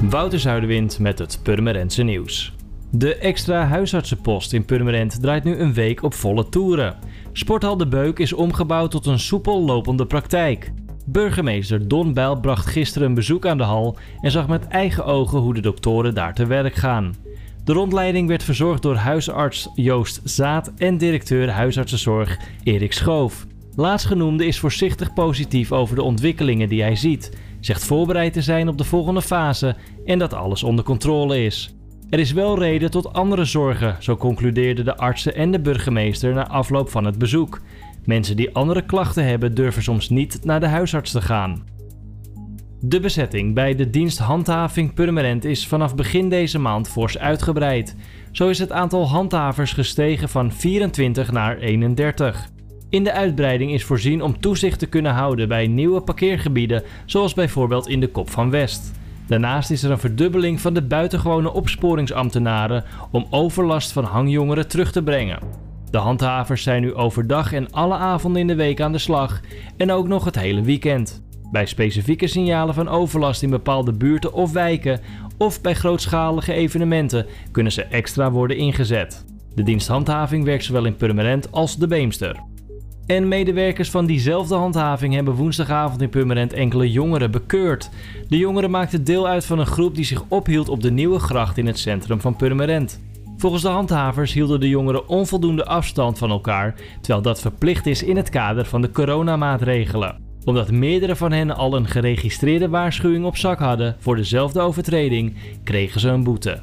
Wouter Zuiderwind met het Purmerendse nieuws. De extra huisartsenpost in Purmerend draait nu een week op volle toeren. Sporthal De Beuk is omgebouwd tot een soepel lopende praktijk. Burgemeester Don Bijl bracht gisteren een bezoek aan de hal en zag met eigen ogen hoe de doktoren daar te werk gaan. De rondleiding werd verzorgd door huisarts Joost Zaat en directeur huisartsenzorg Erik Schoof. Laatstgenoemde is voorzichtig positief over de ontwikkelingen die hij ziet, zegt voorbereid te zijn op de volgende fase en dat alles onder controle is. Er is wel reden tot andere zorgen, zo concludeerden de artsen en de burgemeester na afloop van het bezoek. Mensen die andere klachten hebben durven soms niet naar de huisarts te gaan. De bezetting bij de dienst Handhaving Purmerend is vanaf begin deze maand fors uitgebreid. Zo is het aantal handhavers gestegen van 24 naar 31. In de uitbreiding is voorzien om toezicht te kunnen houden bij nieuwe parkeergebieden, zoals bijvoorbeeld in de Kop van West. Daarnaast is er een verdubbeling van de buitengewone opsporingsambtenaren om overlast van hangjongeren terug te brengen. De handhavers zijn nu overdag en alle avonden in de week aan de slag en ook nog het hele weekend. Bij specifieke signalen van overlast in bepaalde buurten of wijken of bij grootschalige evenementen kunnen ze extra worden ingezet. De dienst handhaving werkt zowel in Purmerend als de Beemster. En medewerkers van diezelfde handhaving hebben woensdagavond in Purmerend enkele jongeren bekeurd. De jongeren maakten deel uit van een groep die zich ophield op de nieuwe gracht in het centrum van Purmerend. Volgens de handhavers hielden de jongeren onvoldoende afstand van elkaar, terwijl dat verplicht is in het kader van de coronamaatregelen. Omdat meerdere van hen al een geregistreerde waarschuwing op zak hadden voor dezelfde overtreding, kregen ze een boete.